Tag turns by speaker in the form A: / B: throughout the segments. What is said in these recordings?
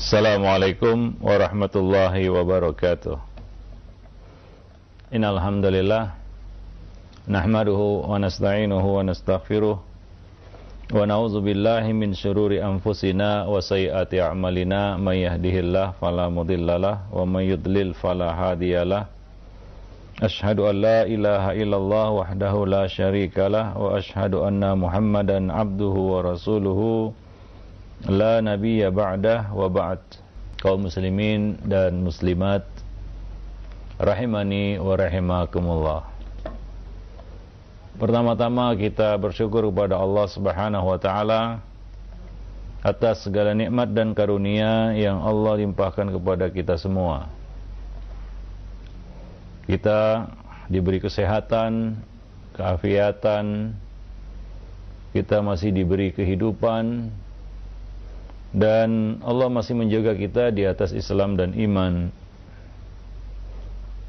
A: Assalamualaikum warahmatullahi wabarakatuh. Innal hamdalillah wa nasta'inuhu wa nastaghfiruh wa na'udzu billahi min syururi anfusina wa sayyiati a'malina. May yahdihillahu fala wa may yudlil Ashhadu an wahdahu la syarikalah wa ashhadu anna Muhammadan abduhu wa rasuluhu la nabiyya ba'dah wa ba'd. Kaum muslimin dan muslimat rahimani wa rahimakumullah. Pertama-tama kita bersyukur kepada Allah Subhanahu wa taala atas segala nikmat dan karunia yang Allah limpahkan kepada kita semua. Kita diberi kesehatan, keafiatan, kita masih diberi kehidupan, dan Allah masih menjaga kita di atas Islam dan iman.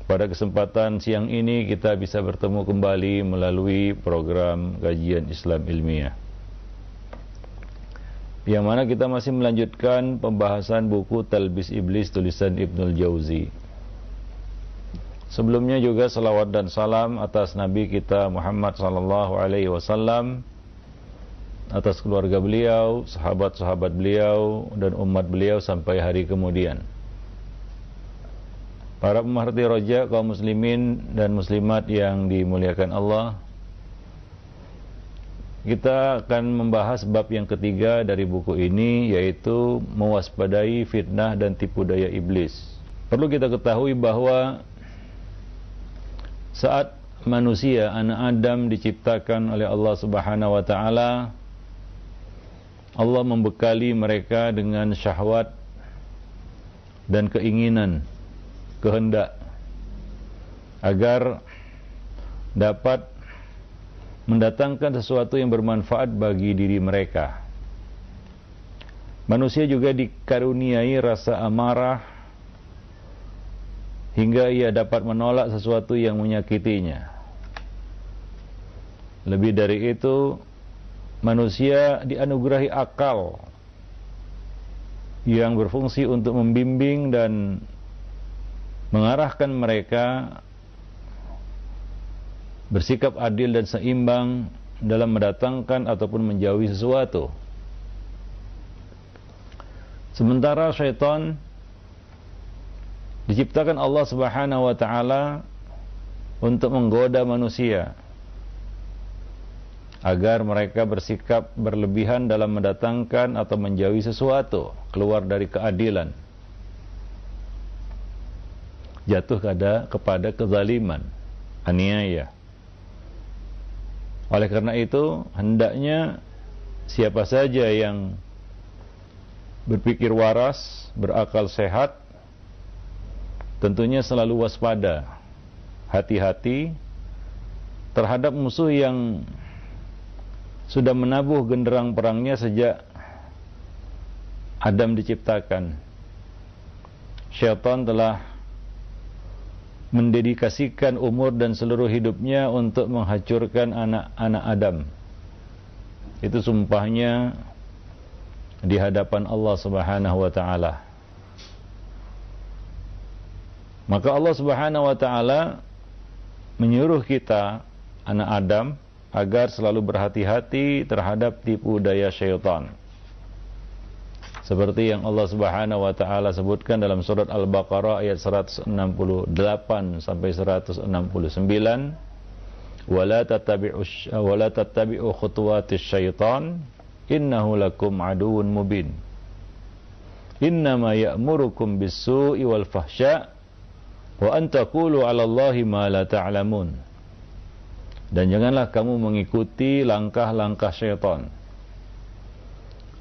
A: Pada kesempatan siang ini kita bisa bertemu kembali melalui program kajian Islam ilmiah. Yang mana kita masih melanjutkan pembahasan buku Talbis Iblis tulisan Ibnul Jauzi. Sebelumnya juga salawat dan salam atas Nabi kita Muhammad sallallahu alaihi wasallam atas keluarga beliau, sahabat-sahabat beliau dan umat beliau sampai hari kemudian. Para pemerhati roja kaum muslimin dan muslimat yang dimuliakan Allah, kita akan membahas bab yang ketiga dari buku ini yaitu mewaspadai fitnah dan tipu daya iblis. Perlu kita ketahui bahwa saat manusia anak Adam diciptakan oleh Allah Subhanahu wa taala Allah membekali mereka dengan syahwat dan keinginan kehendak agar dapat mendatangkan sesuatu yang bermanfaat bagi diri mereka manusia juga dikaruniai rasa amarah hingga ia dapat menolak sesuatu yang menyakitinya. Lebih dari itu, manusia dianugerahi akal yang berfungsi untuk membimbing dan mengarahkan mereka bersikap adil dan seimbang dalam mendatangkan ataupun menjauhi sesuatu. Sementara syaitan diciptakan Allah Subhanahu wa taala untuk menggoda manusia agar mereka bersikap berlebihan dalam mendatangkan atau menjauhi sesuatu keluar dari keadilan. Jatuh kepada kepada kezaliman aniaya. Oleh karena itu hendaknya siapa saja yang berpikir waras berakal sehat tentunya selalu waspada, hati-hati terhadap musuh yang sudah menabuh genderang perangnya sejak Adam diciptakan. Syaitan telah mendedikasikan umur dan seluruh hidupnya untuk menghancurkan anak-anak Adam. Itu sumpahnya di hadapan Allah Subhanahu wa taala. Maka Allah Subhanahu wa taala menyuruh kita anak Adam agar selalu berhati-hati terhadap tipu daya syaitan. Seperti yang Allah Subhanahu wa taala sebutkan dalam surat Al-Baqarah ayat 168 sampai 169, "Wala tattabi'u wala tattabi'u khutuwatis syaitan, innahu lakum aduwwun mubin." Innama ya'murukum bis-su'i wal fahsya' wa antakulu 'ala Allahi ma la ta'lamun. Dan janganlah kamu mengikuti langkah-langkah syaitan.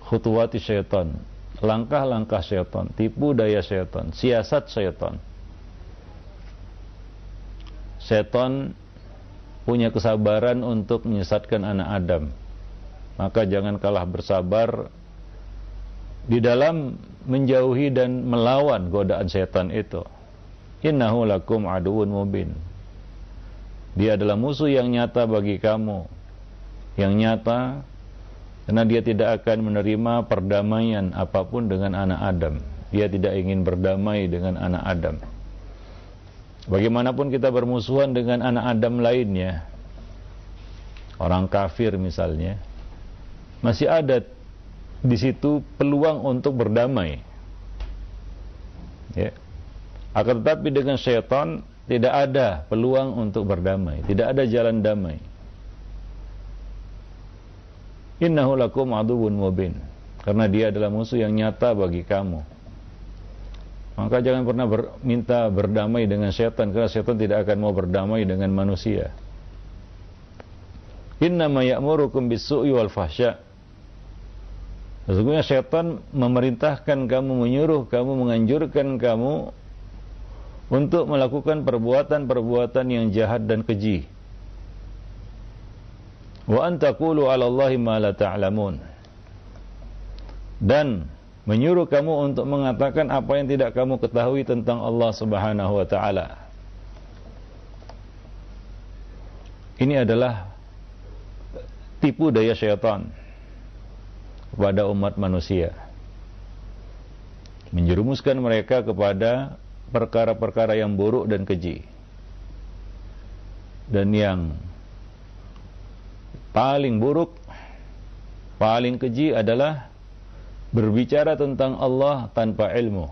A: Khutuwati syaitan, langkah-langkah syaitan, tipu daya syaitan, siasat syaitan. Syaitan punya kesabaran untuk menyesatkan anak Adam. Maka jangan kalah bersabar di dalam menjauhi dan melawan godaan syaitan itu innahu lakum aduun mubin. Dia adalah musuh yang nyata bagi kamu. Yang nyata karena dia tidak akan menerima perdamaian apa pun dengan anak Adam. Dia tidak ingin berdamai dengan anak Adam. Bagaimanapun kita bermusuhan dengan anak Adam lainnya, orang kafir misalnya, masih ada di situ peluang untuk berdamai. Ya. Akan tetapi dengan syaitan tidak ada peluang untuk berdamai, tidak ada jalan damai. Innahu lakum aduwwun mubin. Karena dia adalah musuh yang nyata bagi kamu. Maka jangan pernah ber, minta berdamai dengan setan karena setan tidak akan mau berdamai dengan manusia. Innama ya'murukum bis-su'i wal fahsya. Sesungguhnya setan memerintahkan kamu, menyuruh kamu, menganjurkan kamu untuk melakukan perbuatan-perbuatan yang jahat dan keji wa an taqulu 'ala Allahi ma la ta'lamun. Dan menyuruh kamu untuk mengatakan apa yang tidak kamu ketahui tentang Allah Subhanahu wa taala. Ini adalah tipu daya syaitan kepada umat manusia. Menjerumuskan mereka kepada perkara-perkara yang buruk dan keji. Dan yang paling buruk, paling keji adalah berbicara tentang Allah tanpa ilmu.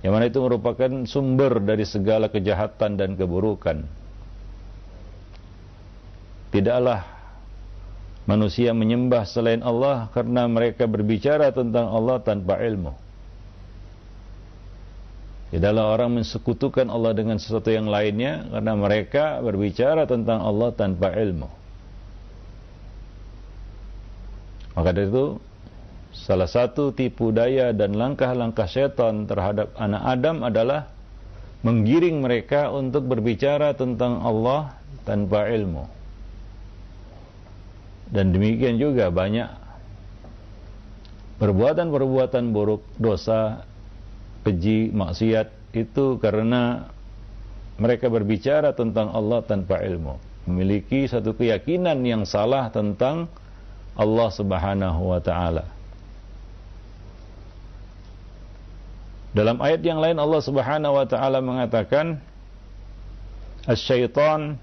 A: Yang mana itu merupakan sumber dari segala kejahatan dan keburukan. Tidaklah manusia menyembah selain Allah karena mereka berbicara tentang Allah tanpa ilmu. Tidaklah orang mensekutukan Allah dengan sesuatu yang lainnya karena mereka berbicara tentang Allah tanpa ilmu. Maka dari itu salah satu tipu daya dan langkah-langkah setan terhadap anak Adam adalah menggiring mereka untuk berbicara tentang Allah tanpa ilmu. Dan demikian juga banyak perbuatan-perbuatan buruk, dosa keji, maksiat itu karena mereka berbicara tentang Allah tanpa ilmu, memiliki satu keyakinan yang salah tentang Allah Subhanahu wa taala. Dalam ayat yang lain Allah Subhanahu wa taala mengatakan Asy-syaitan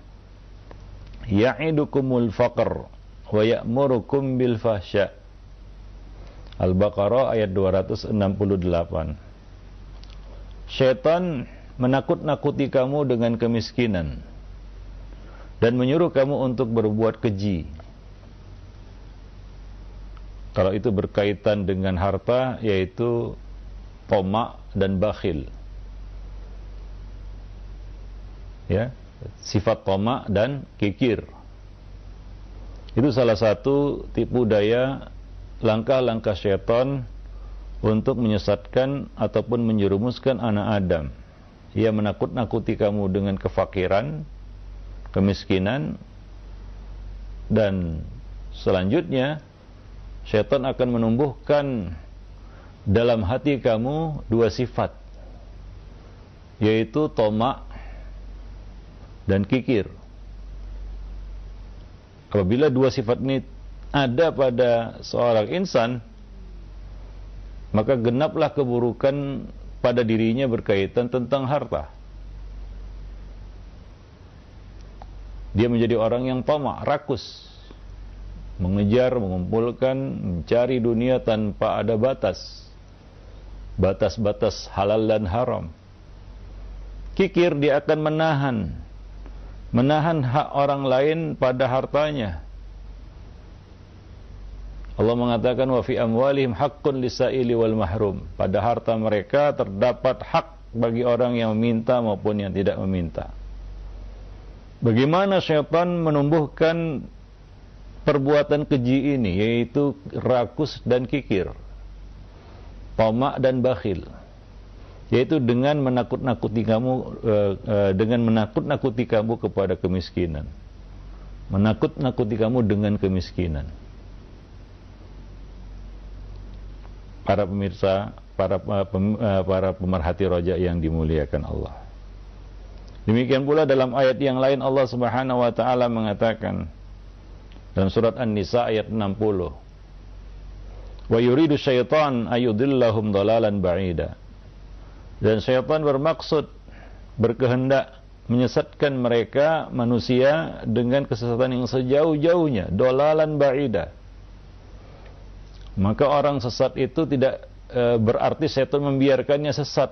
A: ya'idukumul faqr wa ya'murukum bil fahsya. Al-Baqarah ayat 268 syaitan menakut-nakuti kamu dengan kemiskinan dan menyuruh kamu untuk berbuat keji. Kalau itu berkaitan dengan harta yaitu tomak dan bakhil. Ya, sifat tomak dan kikir. Itu salah satu tipu daya langkah-langkah syaitan untuk menyesatkan ataupun menjerumuskan anak Adam. Ia menakut-nakuti kamu dengan kefakiran, kemiskinan, dan selanjutnya setan akan menumbuhkan dalam hati kamu dua sifat, yaitu tomak dan kikir. Apabila dua sifat ini ada pada seorang insan, maka genaplah keburukan pada dirinya berkaitan tentang harta. Dia menjadi orang yang tamak, rakus, mengejar, mengumpulkan, mencari dunia tanpa ada batas. Batas-batas halal dan haram. Kikir dia akan menahan menahan hak orang lain pada hartanya Allah mengatakan wa fi amwalihim haqqun lisaili wal mahrum. Pada harta mereka terdapat hak bagi orang yang meminta maupun yang tidak meminta. Bagaimana syaitan menumbuhkan perbuatan keji ini yaitu rakus dan kikir. Tomak dan bakhil. Yaitu dengan menakut-nakuti kamu uh, uh, dengan menakut-nakuti kamu kepada kemiskinan. Menakut-nakuti kamu dengan kemiskinan. Para pemirsa, para eh, eh, para pemerhati roja yang dimuliakan Allah. Demikian pula dalam ayat yang lain Allah Subhanahu wa taala mengatakan dalam surat An-Nisa ayat 60 Wa yuridu syaitan ayudillahum dalalan ba'ida. Dan syaitan bermaksud berkehendak menyesatkan mereka manusia dengan kesesatan yang sejauh-jauhnya, dolalan ba'ida. Maka orang sesat itu tidak e, berarti setan membiarkannya sesat.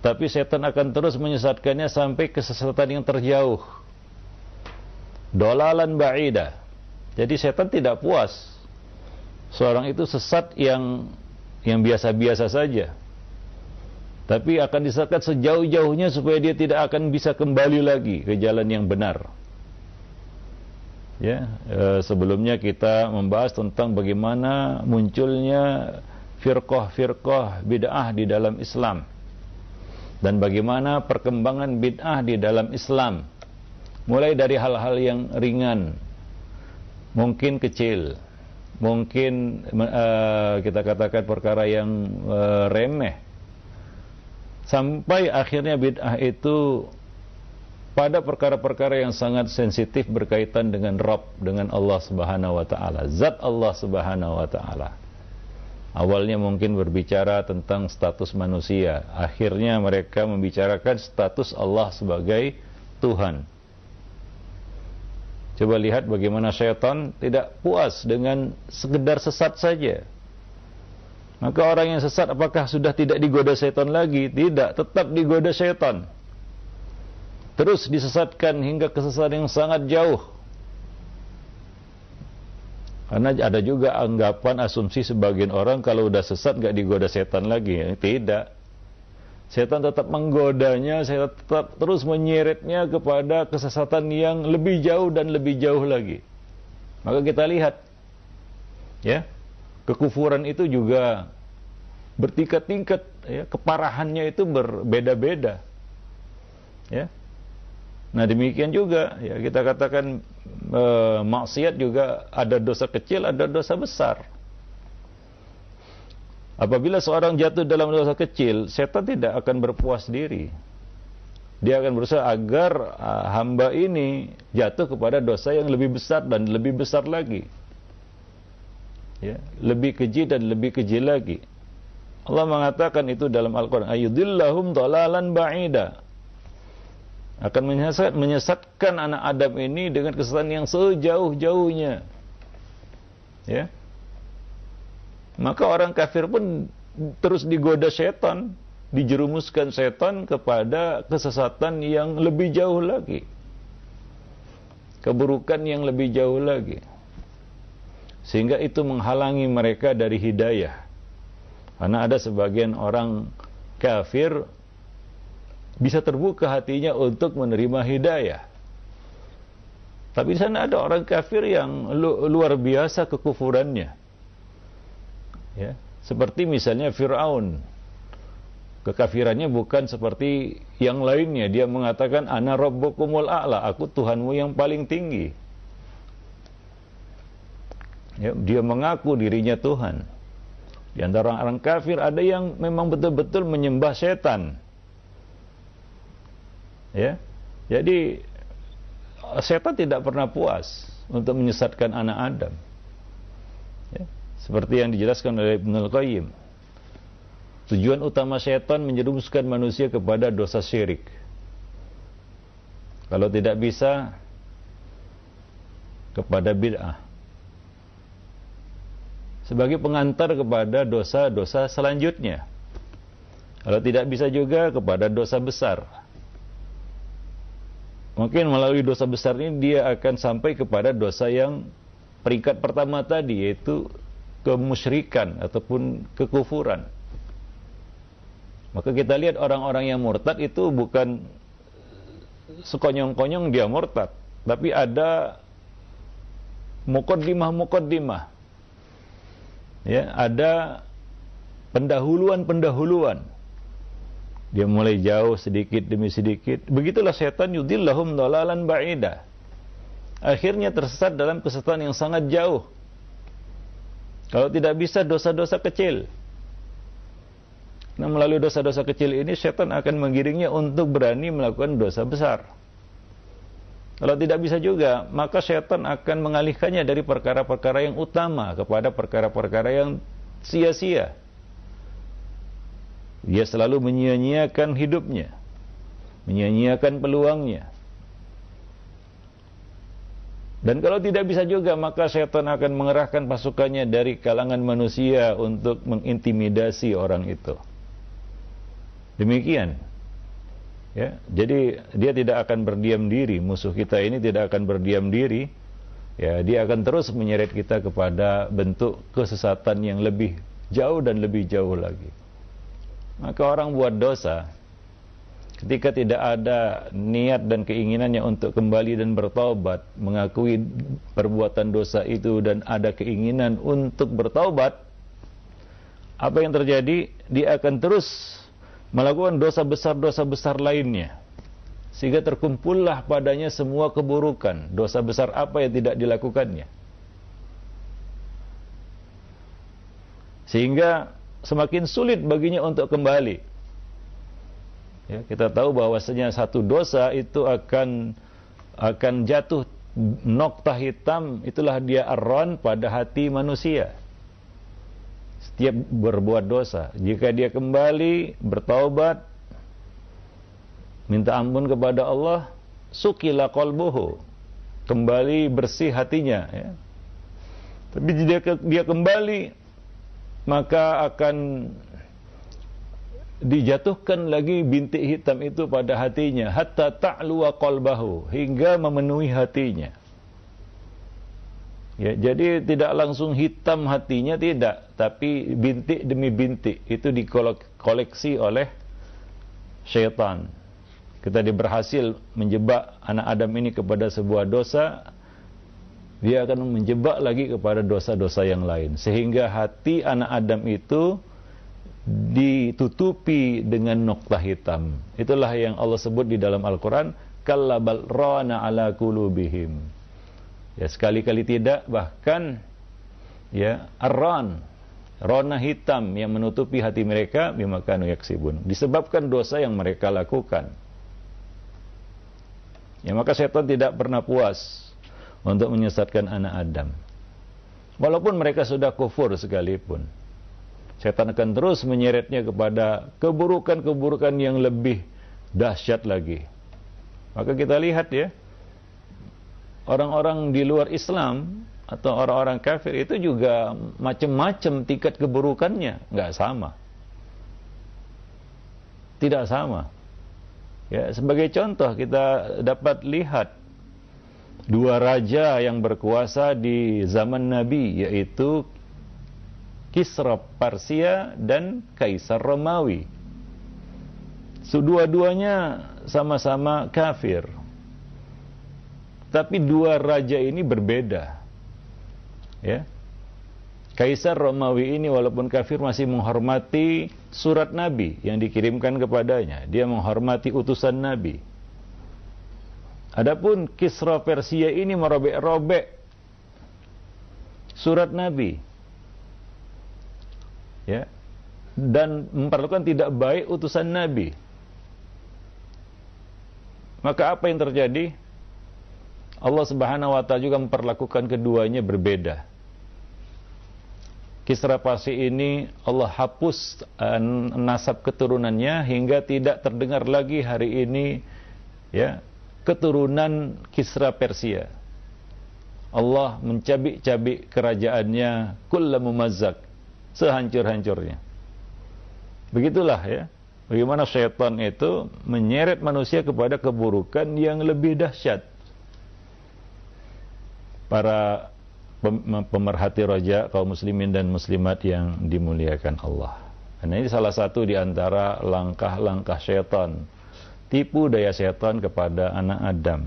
A: Tapi setan akan terus menyesatkannya sampai kesesatan yang terjauh. Dolalan ba'ida. Jadi setan tidak puas. Seorang itu sesat yang yang biasa-biasa saja. Tapi akan disesatkan sejauh-jauhnya supaya dia tidak akan bisa kembali lagi ke jalan yang benar. Ya, e, sebelumnya kita membahas tentang bagaimana munculnya firqah-firqah bid'ah di dalam Islam dan bagaimana perkembangan bid'ah di dalam Islam. Mulai dari hal-hal yang ringan mungkin kecil mungkin uh, kita katakan perkara yang uh, remeh. Sampai akhirnya bid'ah itu pada perkara-perkara yang sangat sensitif berkaitan dengan Rabb, dengan Allah Subhanahu wa taala, zat Allah Subhanahu wa taala. Awalnya mungkin berbicara tentang status manusia, akhirnya mereka membicarakan status Allah sebagai Tuhan. Coba lihat bagaimana syaitan tidak puas dengan sekedar sesat saja. Maka orang yang sesat apakah sudah tidak digoda syaitan lagi? Tidak, tetap digoda syaitan terus disesatkan hingga kesesatan yang sangat jauh. Karena ada juga anggapan asumsi sebagian orang kalau udah sesat gak digoda setan lagi. Tidak. Setan tetap menggodanya, setan tetap terus menyeretnya kepada kesesatan yang lebih jauh dan lebih jauh lagi. Maka kita lihat, ya, kekufuran itu juga bertingkat-tingkat, ya, keparahannya itu berbeda-beda. Ya, Nah demikian juga ya kita katakan e, maksiat juga ada dosa kecil, ada dosa besar. Apabila seorang jatuh dalam dosa kecil, setan tidak akan berpuas diri. Dia akan berusaha agar uh, hamba ini jatuh kepada dosa yang lebih besar dan lebih besar lagi. Ya, lebih keji dan lebih keji lagi. Allah mengatakan itu dalam Al-Quran. Ayudillahum dolalan ba'ida akan menyesat, menyesatkan anak Adam ini dengan kesesatan yang sejauh-jauhnya. Ya. Maka orang kafir pun terus digoda setan, dijerumuskan setan kepada kesesatan yang lebih jauh lagi. Keburukan yang lebih jauh lagi. Sehingga itu menghalangi mereka dari hidayah. Karena ada sebagian orang kafir bisa terbuka hatinya untuk menerima hidayah. Tapi di sana ada orang kafir yang lu, luar biasa kekufurannya. Ya, seperti misalnya Firaun. Kekafirannya bukan seperti yang lainnya. Dia mengatakan ana rabbukumul a'la, aku Tuhanmu yang paling tinggi. Ya, dia mengaku dirinya Tuhan. Di antara orang kafir ada yang memang betul-betul menyembah setan. Ya. Jadi setan tidak pernah puas untuk menyesatkan anak Adam. Ya. Seperti yang dijelaskan oleh Ibnu Al-Qayyim. Tujuan utama setan menjerumuskan manusia kepada dosa syirik. Kalau tidak bisa kepada bid'ah. Sebagai pengantar kepada dosa-dosa selanjutnya. Kalau tidak bisa juga kepada dosa besar mungkin melalui dosa besar ini dia akan sampai kepada dosa yang peringkat pertama tadi yaitu kemusyrikan ataupun kekufuran. Maka kita lihat orang-orang yang murtad itu bukan sekonyong-konyong dia murtad, tapi ada mukaddimah-mukaddimah. Ya, ada pendahuluan-pendahuluan dia mulai jauh sedikit demi sedikit. Begitulah setan yudillahum dalalan ba'ida. Akhirnya tersesat dalam kesesatan yang sangat jauh. Kalau tidak bisa dosa-dosa kecil. Nah, melalui dosa-dosa kecil ini setan akan menggiringnya untuk berani melakukan dosa besar. Kalau tidak bisa juga, maka syaitan akan mengalihkannya dari perkara-perkara yang utama kepada perkara-perkara yang sia-sia. Dia selalu menyia-nyiakan hidupnya, menyia-nyiakan peluangnya. Dan kalau tidak bisa juga, maka syaitan akan mengerahkan pasukannya dari kalangan manusia untuk mengintimidasi orang itu. Demikian. Ya, jadi dia tidak akan berdiam diri, musuh kita ini tidak akan berdiam diri. Ya, dia akan terus menyeret kita kepada bentuk kesesatan yang lebih jauh dan lebih jauh lagi. Maka orang buat dosa ketika tidak ada niat dan keinginannya untuk kembali dan bertaubat, mengakui perbuatan dosa itu dan ada keinginan untuk bertaubat, apa yang terjadi? Dia akan terus melakukan dosa besar-dosa besar lainnya sehingga terkumpullah padanya semua keburukan dosa besar apa yang tidak dilakukannya sehingga semakin sulit baginya untuk kembali ya, kita tahu bahwasanya satu dosa itu akan akan jatuh nokta hitam itulah dia arron pada hati manusia setiap berbuat dosa. Jika dia kembali bertaubat, minta ampun kepada Allah, sukila qalbuhu. Kembali bersih hatinya. Ya. Tapi dia, dia kembali, maka akan dijatuhkan lagi bintik hitam itu pada hatinya. Hatta ta'luwa qalbahu hingga memenuhi hatinya. Ya, jadi tidak langsung hitam hatinya tidak, tapi bintik demi bintik itu dikoleksi oleh syaitan. Kita dia berhasil menjebak anak Adam ini kepada sebuah dosa, dia akan menjebak lagi kepada dosa-dosa yang lain. Sehingga hati anak Adam itu ditutupi dengan nokta hitam. Itulah yang Allah sebut di dalam Al-Quran, Kallabal rana ala kulubihim Ya sekali-kali tidak bahkan ya arran rona hitam yang menutupi hati mereka bima kanu yaksibun disebabkan dosa yang mereka lakukan. Ya maka setan tidak pernah puas untuk menyesatkan anak Adam. Walaupun mereka sudah kufur sekalipun. Setan akan terus menyeretnya kepada keburukan-keburukan yang lebih dahsyat lagi. Maka kita lihat ya, orang-orang di luar Islam atau orang-orang kafir itu juga macam-macam tingkat keburukannya, nggak sama. Tidak sama. Ya, sebagai contoh kita dapat lihat dua raja yang berkuasa di zaman Nabi yaitu Kisra Persia dan Kaisar Romawi. Kedua-duanya sama-sama kafir tapi dua raja ini berbeda. Ya. Kaisar Romawi ini walaupun kafir masih menghormati surat Nabi yang dikirimkan kepadanya. Dia menghormati utusan Nabi. Adapun Kisra Persia ini merobek-robek surat Nabi. Ya. Dan memperlakukan tidak baik utusan Nabi. Maka apa yang terjadi? Allah Subhanahu wa taala juga memperlakukan keduanya berbeda. Kisra Pasi ini Allah hapus uh, nasab keturunannya hingga tidak terdengar lagi hari ini ya keturunan Kisra Persia. Allah mencabik-cabik kerajaannya kulla mumazzak sehancur-hancurnya. Begitulah ya. Bagaimana syaitan itu menyeret manusia kepada keburukan yang lebih dahsyat para pemerhati roja kaum muslimin dan muslimat yang dimuliakan Allah. Dan ini salah satu di antara langkah-langkah syaitan, tipu daya syaitan kepada anak Adam.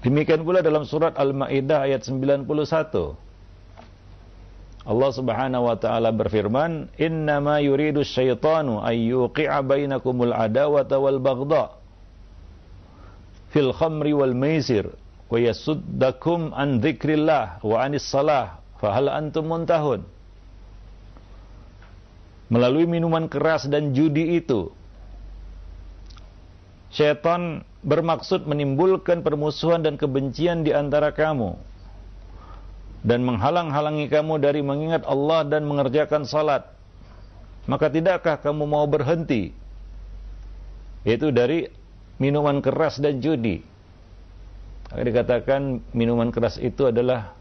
A: Demikian pula dalam surat Al-Maidah ayat 91. Allah Subhanahu wa taala berfirman, "Innama yuridu syaitanu ay yuqi'a bainakumul adawata wal baghdha fil khamri wal maisir wa yasuddakum an dzikrillah wa anis salah fahal antum muntahun melalui minuman keras dan judi itu Syaitan bermaksud menimbulkan permusuhan dan kebencian di antara kamu dan menghalang-halangi kamu dari mengingat Allah dan mengerjakan salat. Maka tidakkah kamu mau berhenti? Yaitu dari minuman keras dan judi. Maka dikatakan minuman keras itu adalah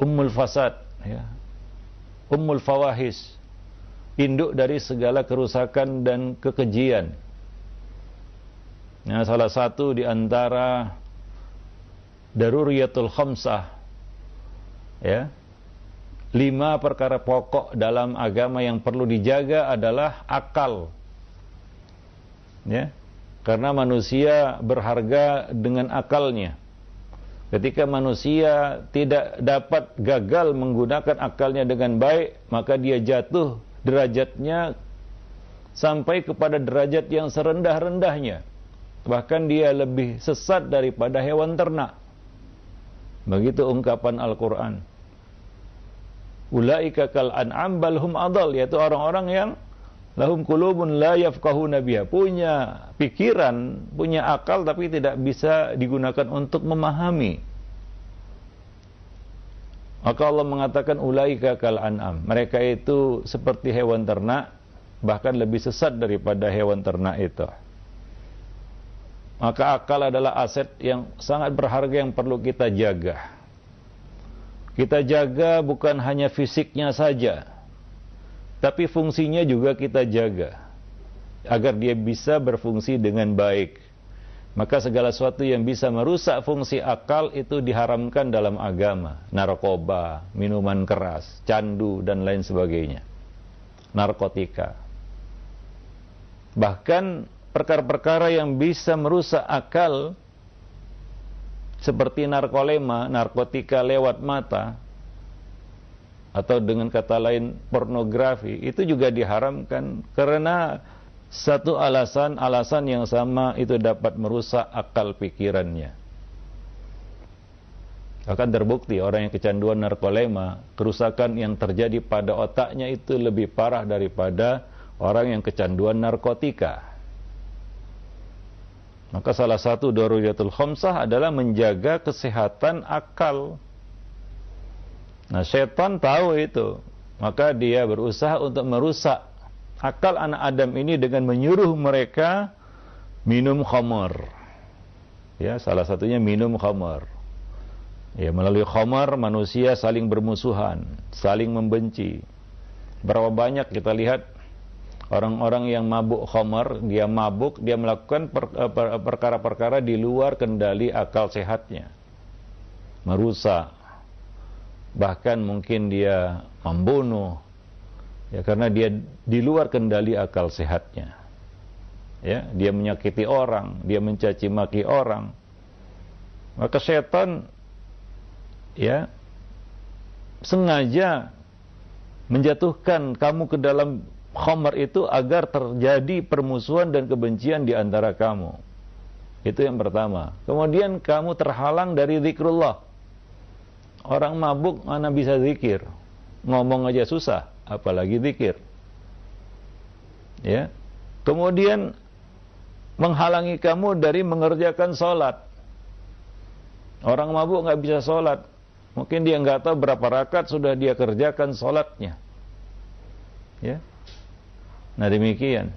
A: ummul fasad, ya. ummul fawahis, induk dari segala kerusakan dan kekejian. Nah, salah satu di antara daruriyatul khamsah ya. Lima perkara pokok dalam agama yang perlu dijaga adalah akal. Ya. Karena manusia berharga dengan akalnya. Ketika manusia tidak dapat gagal menggunakan akalnya dengan baik, maka dia jatuh derajatnya sampai kepada derajat yang serendah-rendahnya bahkan dia lebih sesat daripada hewan ternak. Begitu ungkapan Al-Quran. Ulaika kal an'am balhum adal, yaitu orang-orang yang lahum kulubun la yafqahuna biha, punya pikiran, punya akal tapi tidak bisa digunakan untuk memahami. Maka Allah mengatakan ulaika kal an'am. Mereka itu seperti hewan ternak, bahkan lebih sesat daripada hewan ternak itu. Maka akal adalah aset yang sangat berharga yang perlu kita jaga. Kita jaga bukan hanya fisiknya saja, tapi fungsinya juga kita jaga agar dia bisa berfungsi dengan baik. Maka segala sesuatu yang bisa merusak fungsi akal itu diharamkan dalam agama. Narkoba, minuman keras, candu, dan lain sebagainya. Narkotika. Bahkan perkara-perkara yang bisa merusak akal seperti narkolema, narkotika lewat mata atau dengan kata lain pornografi itu juga diharamkan karena satu alasan-alasan yang sama itu dapat merusak akal pikirannya. Akan terbukti orang yang kecanduan narkolema, kerusakan yang terjadi pada otaknya itu lebih parah daripada orang yang kecanduan narkotika. Maka salah satu daruriyatul khamsah adalah menjaga kesehatan akal. Nah, setan tahu itu. Maka dia berusaha untuk merusak akal anak Adam ini dengan menyuruh mereka minum khamar. Ya, salah satunya minum khamar. Ya, melalui khamar manusia saling bermusuhan, saling membenci. Berapa banyak kita lihat Orang-orang yang mabuk khamar, dia mabuk, dia melakukan eh, perkara-perkara di luar kendali akal sehatnya. Merusak. Bahkan mungkin dia membunuh. Ya karena dia di luar kendali akal sehatnya. Ya, dia menyakiti orang, dia mencaci maki orang. Maka setan ya sengaja menjatuhkan kamu ke dalam khamar itu agar terjadi permusuhan dan kebencian di antara kamu. Itu yang pertama. Kemudian kamu terhalang dari zikrullah. Orang mabuk mana bisa zikir? Ngomong aja susah, apalagi zikir. Ya. Kemudian menghalangi kamu dari mengerjakan sholat. Orang mabuk nggak bisa sholat. Mungkin dia nggak tahu berapa rakaat sudah dia kerjakan sholatnya. Ya, Nah demikian.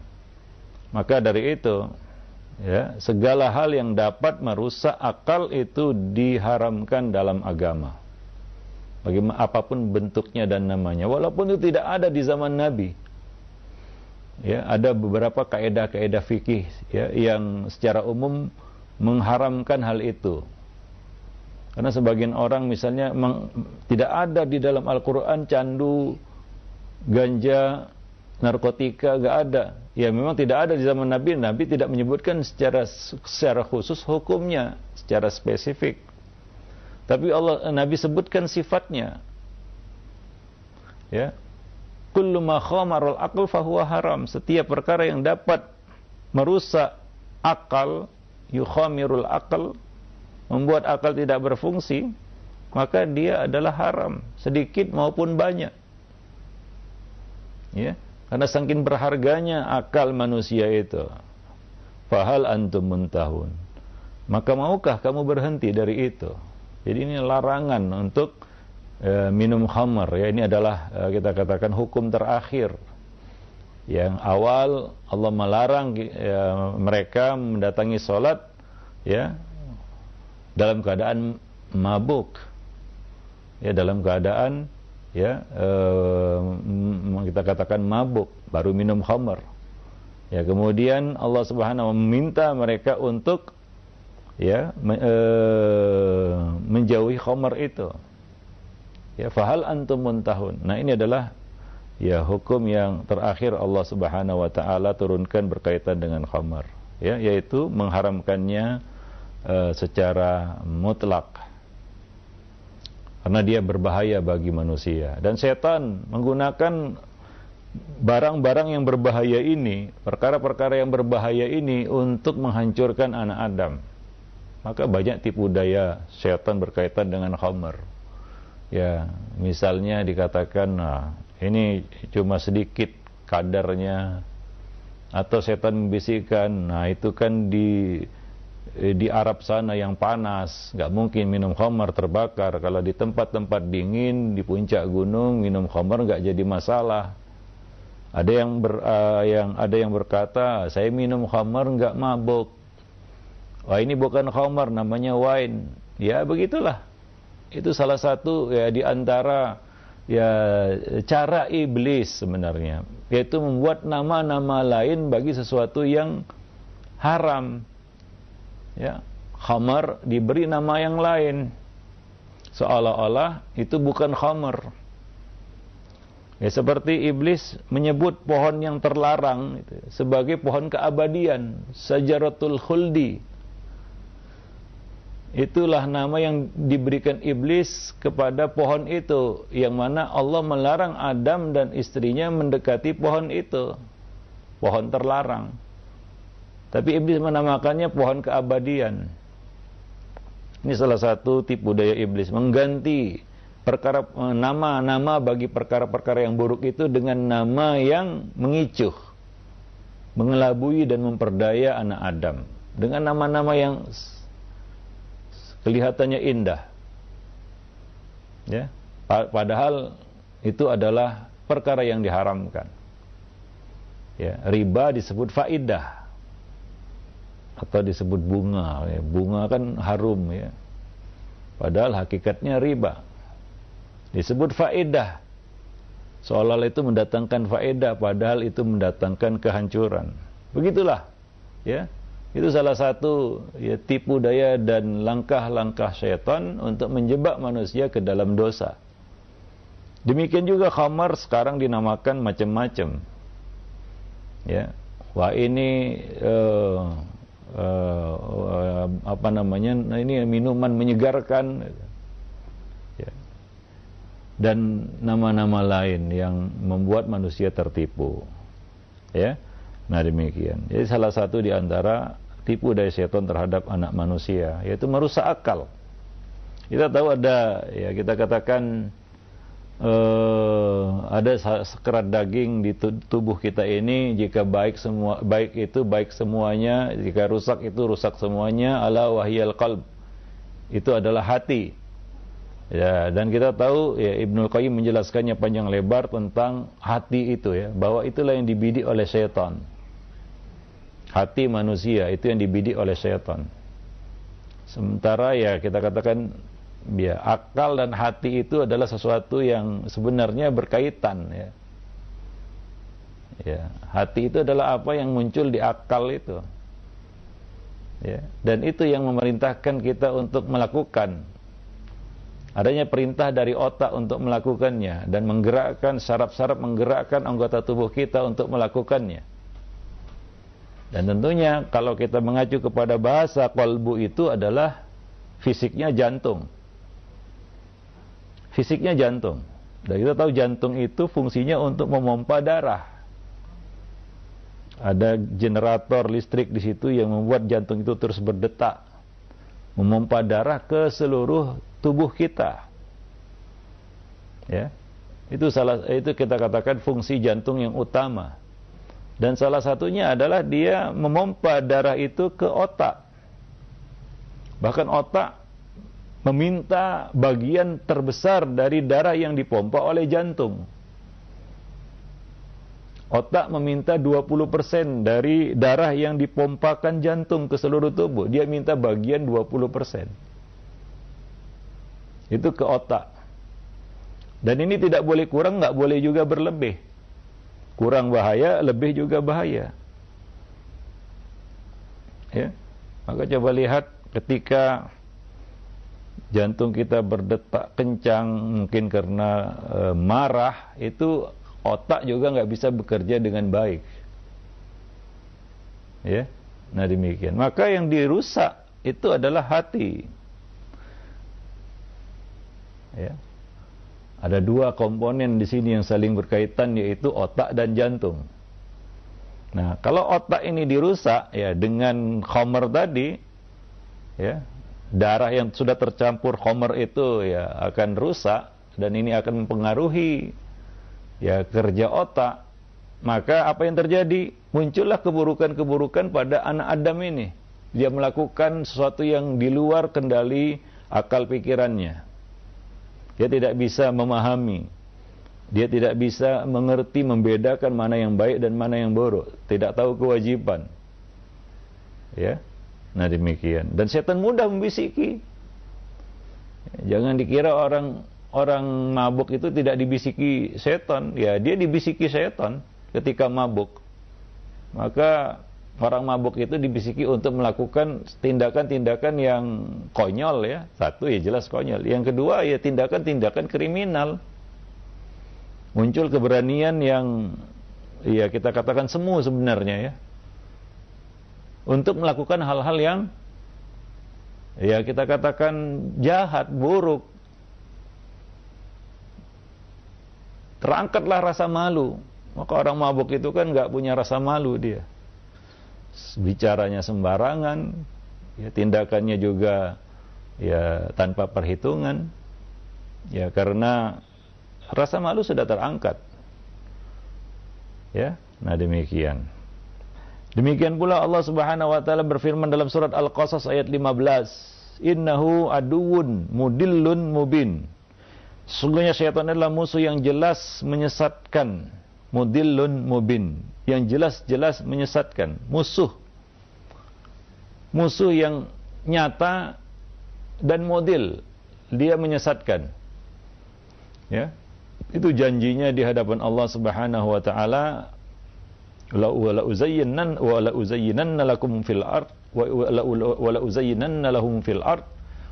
A: Maka dari itu, ya, segala hal yang dapat merusak akal itu diharamkan dalam agama. Bagaimana apa pun bentuknya dan namanya, walaupun itu tidak ada di zaman Nabi. Ya, ada beberapa kaedah-kaedah fikih ya, yang secara umum mengharamkan hal itu. Karena sebagian orang misalnya meng, tidak ada di dalam Al-Quran candu, ganja, narkotika gak ada. Ya memang tidak ada di zaman Nabi. Nabi tidak menyebutkan secara secara khusus hukumnya, secara spesifik. Tapi Allah Nabi sebutkan sifatnya. Ya. Kullu ma khamarul aql fahuwa haram. Setiap perkara yang dapat merusak akal, yukhamirul akal, membuat akal tidak berfungsi, maka dia adalah haram, sedikit maupun banyak. Ya. Karena saking berharganya akal manusia itu. Fahal antum muntahun. Maka maukah kamu berhenti dari itu? Jadi ini larangan untuk e, minum khamar ya. Ini adalah e, kita katakan hukum terakhir. Yang awal Allah melarang e, mereka mendatangi sholat ya dalam keadaan mabuk. Ya dalam keadaan ya e, kita katakan mabuk baru minum khamar Ya, kemudian Allah Subhanahu meminta mereka untuk ya me, e, menjauhi khamar itu. Ya, fahal antum muntahun. Nah, ini adalah ya hukum yang terakhir Allah Subhanahu wa taala turunkan berkaitan dengan khamar, ya, yaitu mengharamkannya e, secara mutlak. Karena dia berbahaya bagi manusia dan setan menggunakan barang-barang yang berbahaya ini, perkara-perkara yang berbahaya ini untuk menghancurkan anak Adam. Maka banyak tipu daya setan berkaitan dengan khamar. Ya, misalnya dikatakan, nah, ini cuma sedikit kadarnya atau setan membisikkan, nah itu kan di di Arab sana yang panas, nggak mungkin minum khamar terbakar. Kalau di tempat-tempat dingin, di puncak gunung minum khamar nggak jadi masalah. Ada yang ber, uh, yang ada yang berkata, saya minum khamar nggak mabuk. Wah ini bukan khamar, namanya wine. Ya begitulah. Itu salah satu ya di antara ya cara iblis sebenarnya, yaitu membuat nama-nama lain bagi sesuatu yang haram. Ya, khamar diberi nama yang lain. Seolah-olah itu bukan khamar. Ya seperti iblis menyebut pohon yang terlarang itu, sebagai pohon keabadian, sajaratul khuldi. Itulah nama yang diberikan iblis kepada pohon itu, yang mana Allah melarang Adam dan istrinya mendekati pohon itu. Pohon terlarang. Tapi iblis menamakannya pohon keabadian. Ini salah satu tipu daya iblis, mengganti perkara nama-nama bagi perkara-perkara yang buruk itu dengan nama yang mengicuh, mengelabui dan memperdaya anak Adam dengan nama-nama yang kelihatannya indah. Ya, padahal itu adalah perkara yang diharamkan. Ya, riba disebut faidah atau disebut bunga. Ya, bunga kan harum ya. Padahal hakikatnya riba. Disebut faedah. Seolah itu mendatangkan faedah padahal itu mendatangkan kehancuran. Begitulah ya. Itu salah satu ya, tipu daya dan langkah-langkah syaitan untuk menjebak manusia ke dalam dosa. Demikian juga khamar sekarang dinamakan macam-macam. Ya. Wah ini uh, uh, apa namanya ini minuman menyegarkan dan nama-nama lain yang membuat manusia tertipu. Ya. Nah, demikian. Jadi salah satu di antara tipu daya setan terhadap anak manusia yaitu merusak akal. Kita tahu ada ya kita katakan uh, ada sekerat daging di tubuh kita ini jika baik semua baik itu baik semuanya, jika rusak itu rusak semuanya ala wahyal qalb. Itu adalah hati Ya, dan kita tahu ya Ibnu Qayyim menjelaskannya panjang lebar tentang hati itu ya, bahwa itulah yang dibidik oleh syaitan. Hati manusia itu yang dibidik oleh syaitan. Sementara ya kita katakan ya akal dan hati itu adalah sesuatu yang sebenarnya berkaitan ya. Ya, hati itu adalah apa yang muncul di akal itu. Ya, dan itu yang memerintahkan kita untuk melakukan adanya perintah dari otak untuk melakukannya dan menggerakkan saraf-saraf menggerakkan anggota tubuh kita untuk melakukannya. Dan tentunya kalau kita mengacu kepada bahasa kolbu itu adalah fisiknya jantung. Fisiknya jantung. Dan kita tahu jantung itu fungsinya untuk memompa darah. Ada generator listrik di situ yang membuat jantung itu terus berdetak, memompa darah ke seluruh tubuh kita. Ya. Itu salah itu kita katakan fungsi jantung yang utama. Dan salah satunya adalah dia memompa darah itu ke otak. Bahkan otak meminta bagian terbesar dari darah yang dipompa oleh jantung. Otak meminta 20% dari darah yang dipompakan jantung ke seluruh tubuh. Dia minta bagian 20%. Itu ke otak. Dan ini tidak boleh kurang, nggak boleh juga berlebih. Kurang bahaya, lebih juga bahaya. Ya. Maka coba lihat ketika jantung kita berdetak kencang mungkin karena e, marah itu otak juga nggak bisa bekerja dengan baik. Ya. Nah demikian. Maka yang dirusak itu adalah hati. Ya. Ada dua komponen di sini yang saling berkaitan yaitu otak dan jantung. Nah, kalau otak ini dirusak ya dengan khamar tadi ya, darah yang sudah tercampur khamar itu ya akan rusak dan ini akan mempengaruhi ya kerja otak. Maka apa yang terjadi? Muncullah keburukan-keburukan pada anak Adam ini. Dia melakukan sesuatu yang di luar kendali akal pikirannya. Dia tidak bisa memahami. Dia tidak bisa mengerti, membedakan mana yang baik dan mana yang buruk. Tidak tahu kewajiban. Ya. Nah demikian. Dan setan mudah membisiki. Jangan dikira orang orang mabuk itu tidak dibisiki setan. Ya, dia dibisiki setan ketika mabuk. Maka orang mabuk itu dibisiki untuk melakukan tindakan-tindakan yang konyol ya. Satu ya jelas konyol. Yang kedua ya tindakan-tindakan kriminal. Muncul keberanian yang ya kita katakan semu sebenarnya ya. Untuk melakukan hal-hal yang ya kita katakan jahat, buruk. Terangkatlah rasa malu. Maka orang mabuk itu kan nggak punya rasa malu dia bicaranya sembarangan, ya tindakannya juga ya tanpa perhitungan. Ya karena rasa malu sudah terangkat. Ya, nah demikian. Demikian pula Allah Subhanahu wa taala berfirman dalam surat Al-Qasas ayat 15, "Innahu aduwwun mudillun mubin." Sungguhnya syaitan adalah musuh yang jelas menyesatkan. Mudillun mubin. Yang jelas-jelas menyesatkan. Musuh. Musuh yang nyata dan model dia menyesatkan. Ya. Itu janjinya di hadapan Allah Subhanahu wa taala la wala uzayyinnan wa la uzayyinanna lakum fil ard wa la uzayyinanna lahum fil ard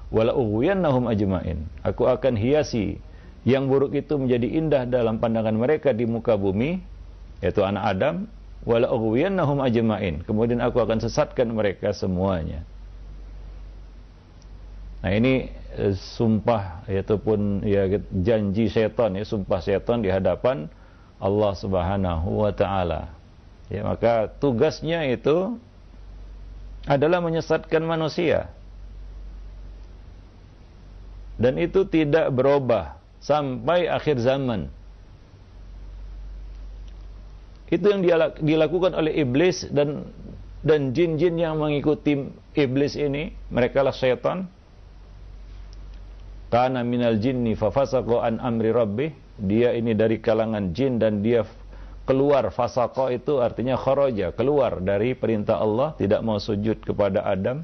A: wa la ughwiyannahum ajmain. Aku akan hiasi yang buruk itu menjadi indah dalam pandangan mereka di muka bumi yaitu anak Adam wala ughwiyannahum ajmain. Kemudian aku akan sesatkan mereka semuanya. Nah ini eh, sumpah ataupun ya janji setan ya sumpah setan di hadapan Allah Subhanahu wa taala ya maka tugasnya itu adalah menyesatkan manusia dan itu tidak berubah sampai akhir zaman. Itu yang dilakukan oleh iblis dan dan jin-jin yang mengikuti iblis ini, mereka lah syaitan. Kana minal jinni fafasaqa an amri rabbih. Dia ini dari kalangan jin dan dia keluar fasaqa itu artinya kharaja, keluar dari perintah Allah, tidak mau sujud kepada Adam.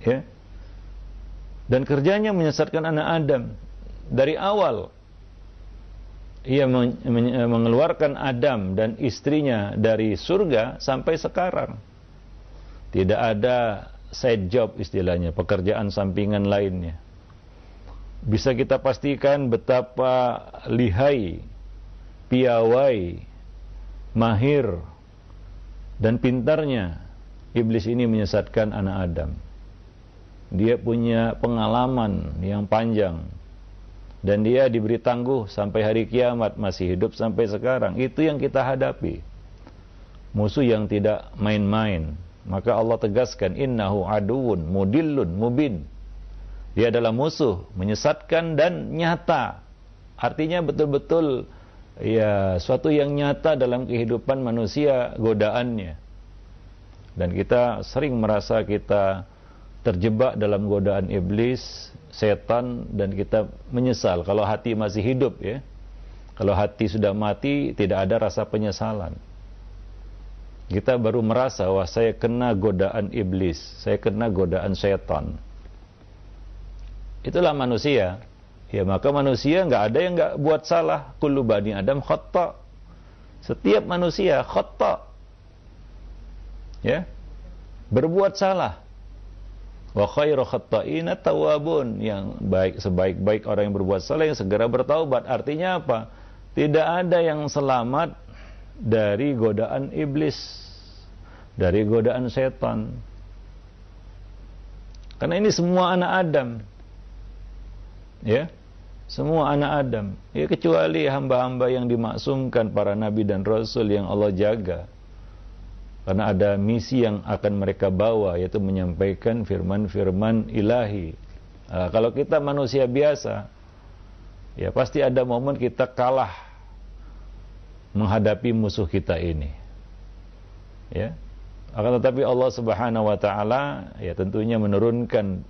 A: Ya. Dan kerjanya menyesatkan anak Adam. Dari awal ia mengeluarkan Adam dan istrinya dari surga sampai sekarang. Tidak ada side job istilahnya pekerjaan sampingan lainnya. Bisa kita pastikan betapa lihai piawai mahir dan pintarnya iblis ini menyesatkan anak Adam. Dia punya pengalaman yang panjang dan dia diberi tangguh sampai hari kiamat masih hidup sampai sekarang. Itu yang kita hadapi. Musuh yang tidak main-main. Maka Allah tegaskan innahu aduun mudillun mubin. Dia adalah musuh menyesatkan dan nyata. Artinya betul-betul ya suatu yang nyata dalam kehidupan manusia godaannya. Dan kita sering merasa kita terjebak dalam godaan iblis, setan dan kita menyesal kalau hati masih hidup ya. Kalau hati sudah mati tidak ada rasa penyesalan. Kita baru merasa wah saya kena godaan iblis, saya kena godaan setan. Itulah manusia. Ya maka manusia nggak ada yang nggak buat salah. Kullu bani Adam khata. Setiap manusia khata. Ya. Berbuat salah. Wa khairu khatta'ina tawabun. Yang baik sebaik-baik orang yang berbuat salah yang segera bertaubat. Artinya apa? Tidak ada yang selamat dari godaan iblis, dari godaan setan. Karena ini semua anak Adam. Ya. Semua anak Adam. Ya kecuali hamba-hamba yang dimaksumkan para nabi dan rasul yang Allah jaga. Karena ada misi yang akan mereka bawa yaitu menyampaikan firman-firman ilahi. Nah, kalau kita manusia biasa, ya pasti ada momen kita kalah menghadapi musuh kita ini. Ya. Akan tetapi Allah Subhanahu wa taala ya tentunya menurunkan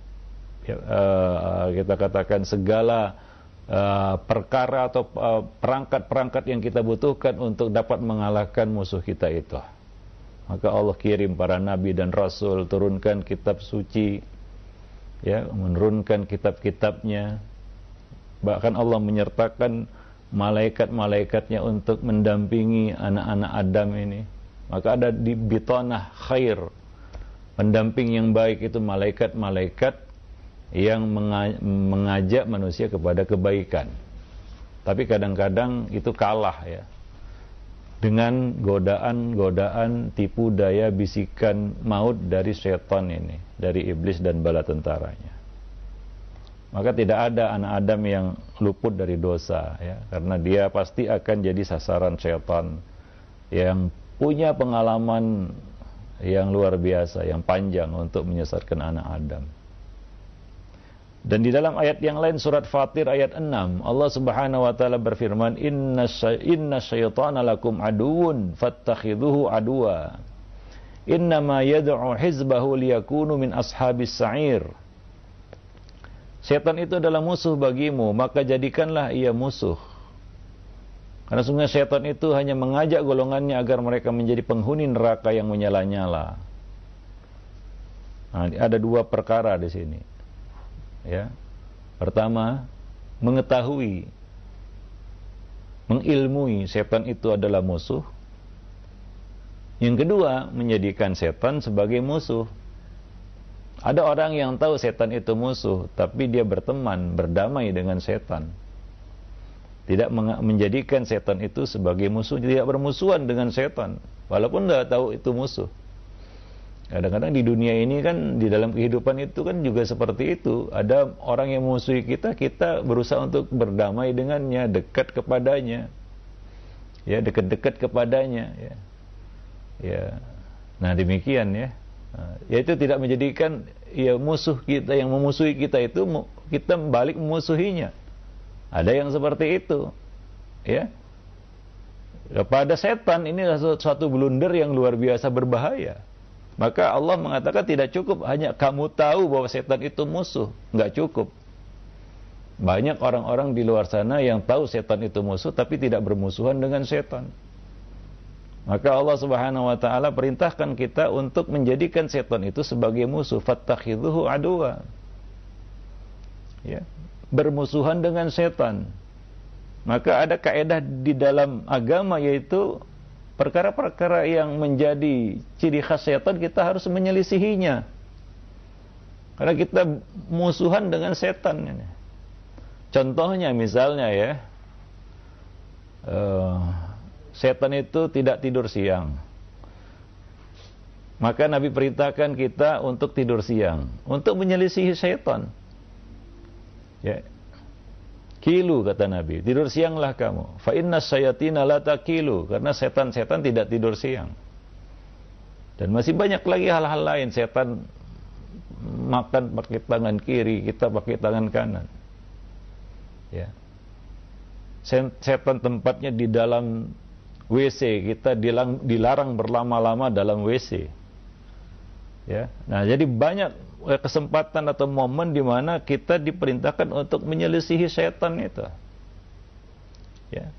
A: uh, kita katakan segala uh, perkara atau eh, perangkat-perangkat uh, yang kita butuhkan untuk dapat mengalahkan musuh kita itu. Maka Allah kirim para nabi dan rasul, turunkan kitab suci, ya, menurunkan kitab-kitabnya. Bahkan Allah menyertakan malaikat-malaikatnya untuk mendampingi anak-anak Adam ini. Maka ada di bitonah khair, pendamping yang baik itu malaikat-malaikat yang mengajak manusia kepada kebaikan. Tapi kadang-kadang itu kalah ya. Dengan godaan-godaan tipu daya bisikan maut dari setan ini, dari iblis dan bala tentaranya maka tidak ada anak Adam yang luput dari dosa ya karena dia pasti akan jadi sasaran setan yang punya pengalaman yang luar biasa yang panjang untuk menyesatkan anak Adam. Dan di dalam ayat yang lain surat Fatir ayat 6 Allah Subhanahu wa taala berfirman inna inna syaitana lakum aduun fattakhidhuhu aduwa innama yad'u hizbahu liyakunu min ashabis sa'ir Setan itu adalah musuh bagimu, maka jadikanlah ia musuh. Karena sungguh setan itu hanya mengajak golongannya agar mereka menjadi penghuni neraka yang menyala-nyala. Nah, ada dua perkara di sini. Ya. Pertama, mengetahui mengilmui setan itu adalah musuh. Yang kedua, menjadikan setan sebagai musuh. Ada orang yang tahu setan itu musuh, tapi dia berteman, berdamai dengan setan. Tidak menjadikan setan itu sebagai musuh, tidak bermusuhan dengan setan, walaupun tidak tahu itu musuh. Kadang-kadang di dunia ini kan di dalam kehidupan itu kan juga seperti itu. Ada orang yang memusuhi kita, kita berusaha untuk berdamai dengannya, dekat kepadanya. Ya, dekat-dekat kepadanya ya. Ya. Nah, demikian ya. Nah, yaitu tidak menjadikan ya musuh kita yang memusuhi kita itu kita balik memusuhinya. Ada yang seperti itu. Ya. Kepada setan ini suatu blunder yang luar biasa berbahaya. Maka Allah mengatakan tidak cukup hanya kamu tahu bahwa setan itu musuh, nggak cukup. Banyak orang-orang di luar sana yang tahu setan itu musuh tapi tidak bermusuhan dengan setan. Maka Allah Subhanahu wa taala perintahkan kita untuk menjadikan setan itu sebagai musuh, fattakhidhuhu aduwa. Ya, bermusuhan dengan setan. Maka ada kaedah di dalam agama yaitu perkara-perkara yang menjadi ciri khas setan kita harus menyelisihinya. Karena kita musuhan dengan setan. Contohnya misalnya ya, uh, setan itu tidak tidur siang. Maka Nabi perintahkan kita untuk tidur siang, untuk menyelisihi setan. Ya. Kilu kata Nabi, tidur sianglah kamu. Fa inna sayatina la takilu, karena setan-setan tidak tidur siang. Dan masih banyak lagi hal-hal lain setan makan pakai tangan kiri, kita pakai tangan kanan. Ya. setan tempatnya di dalam WC, kita dilarang, dilarang berlama-lama dalam WC. Ya. Nah, jadi banyak kesempatan atau momen di mana kita diperintahkan untuk menyelisihi setan itu. Ya.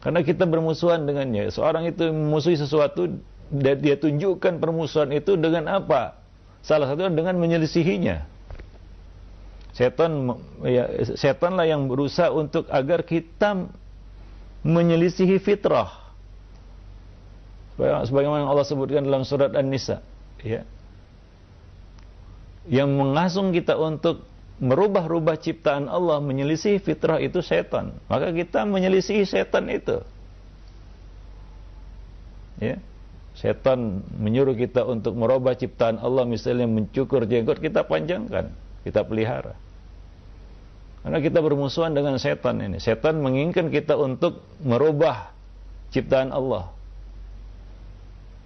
A: Karena kita bermusuhan dengannya. Seorang itu memusuhi sesuatu dan dia tunjukkan permusuhan itu dengan apa? Salah satu dengan menyelisihinya. Setan ya, setanlah yang berusaha untuk agar kita menyelisihi fitrah sebagaimana Allah sebutkan dalam surat An-Nisa ya yang mengasung kita untuk merubah-rubah ciptaan Allah menyelisih fitrah itu setan. Maka kita menyelisih setan itu. Ya. Setan menyuruh kita untuk merubah ciptaan Allah misalnya mencukur jenggot kita panjangkan kita pelihara. Karena kita bermusuhan dengan setan ini. Setan menginginkan kita untuk merubah ciptaan Allah.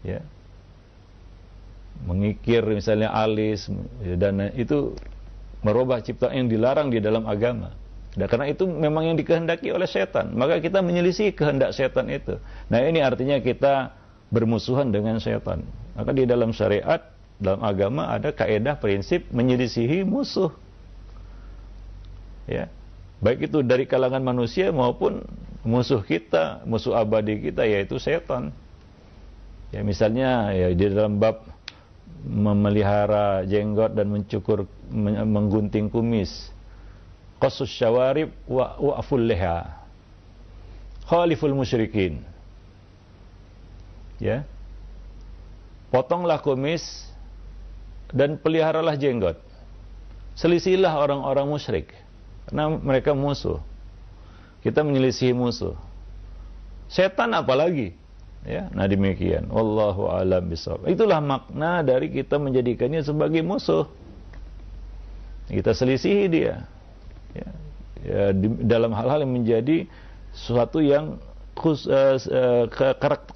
A: Ya mengikir misalnya alis dan itu merubah ciptaan yang dilarang di dalam agama. Dan karena itu memang yang dikehendaki oleh setan, maka kita menyelisih kehendak setan itu. Nah, ini artinya kita bermusuhan dengan setan. Maka di dalam syariat, dalam agama ada kaedah prinsip menyelisihi musuh. Ya. Baik itu dari kalangan manusia maupun musuh kita, musuh abadi kita yaitu setan. Ya misalnya ya di dalam bab memelihara jenggot dan mencukur menggunting kumis. Qasus syawarib wa wa'ful liha. Khaliful musyrikin. Ya. Potonglah kumis dan peliharalah jenggot. Selisilah orang-orang musyrik. Karena mereka musuh. Kita menyelisih musuh. Setan apalagi? Ya, nah demikian. Wallahu a'lam bishawab. Itulah makna dari kita menjadikannya sebagai musuh. Kita selisihi dia. Ya, ya di, dalam hal-hal yang menjadi sesuatu yang khus, uh, uh,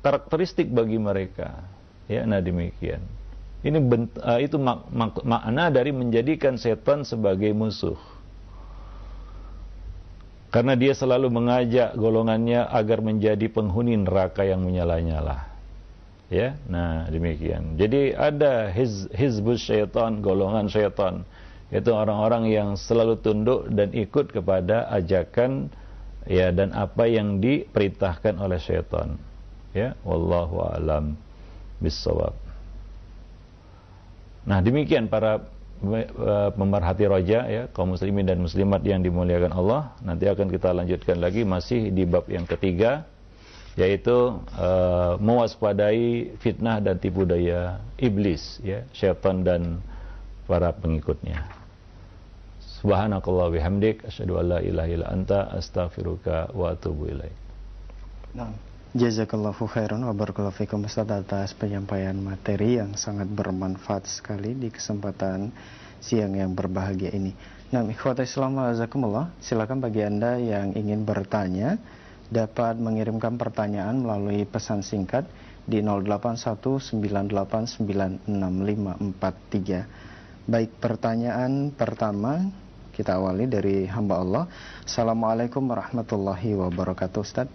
A: karakteristik bagi mereka. Ya, nah demikian. Ini bent, uh, itu mak, mak, makna dari menjadikan setan sebagai musuh karena dia selalu mengajak golongannya agar menjadi penghuni neraka yang menyala-nyala. Ya, nah demikian. Jadi ada hiz, hizbus syaitan, golongan syaitan. Itu orang-orang yang selalu tunduk dan ikut kepada ajakan ya dan apa yang diperintahkan oleh syaitan. Ya, wallahu alam bisawab. Nah, demikian para Eh, pemerhati roja ya kaum muslimin dan muslimat yang dimuliakan Allah. Nanti akan kita lanjutkan lagi masih di bab yang ketiga yaitu uh, mewaspadai fitnah dan tipu daya iblis ya syaitan dan para pengikutnya. Subhanakallah bihamdik asyhadu an la ilaha illa anta astaghfiruka wa atubu ilaik.
B: Nah. Jazakallahu khairan wa barakallahu fikum Ustaz atas penyampaian materi yang sangat bermanfaat sekali di kesempatan siang yang berbahagia ini. Nah, ikhwata Islam azakumullah, silakan bagi Anda yang ingin bertanya dapat mengirimkan pertanyaan melalui pesan singkat di 0819896543. Baik, pertanyaan pertama kita awali dari hamba Allah. Assalamualaikum warahmatullahi wabarakatuh Ustaz.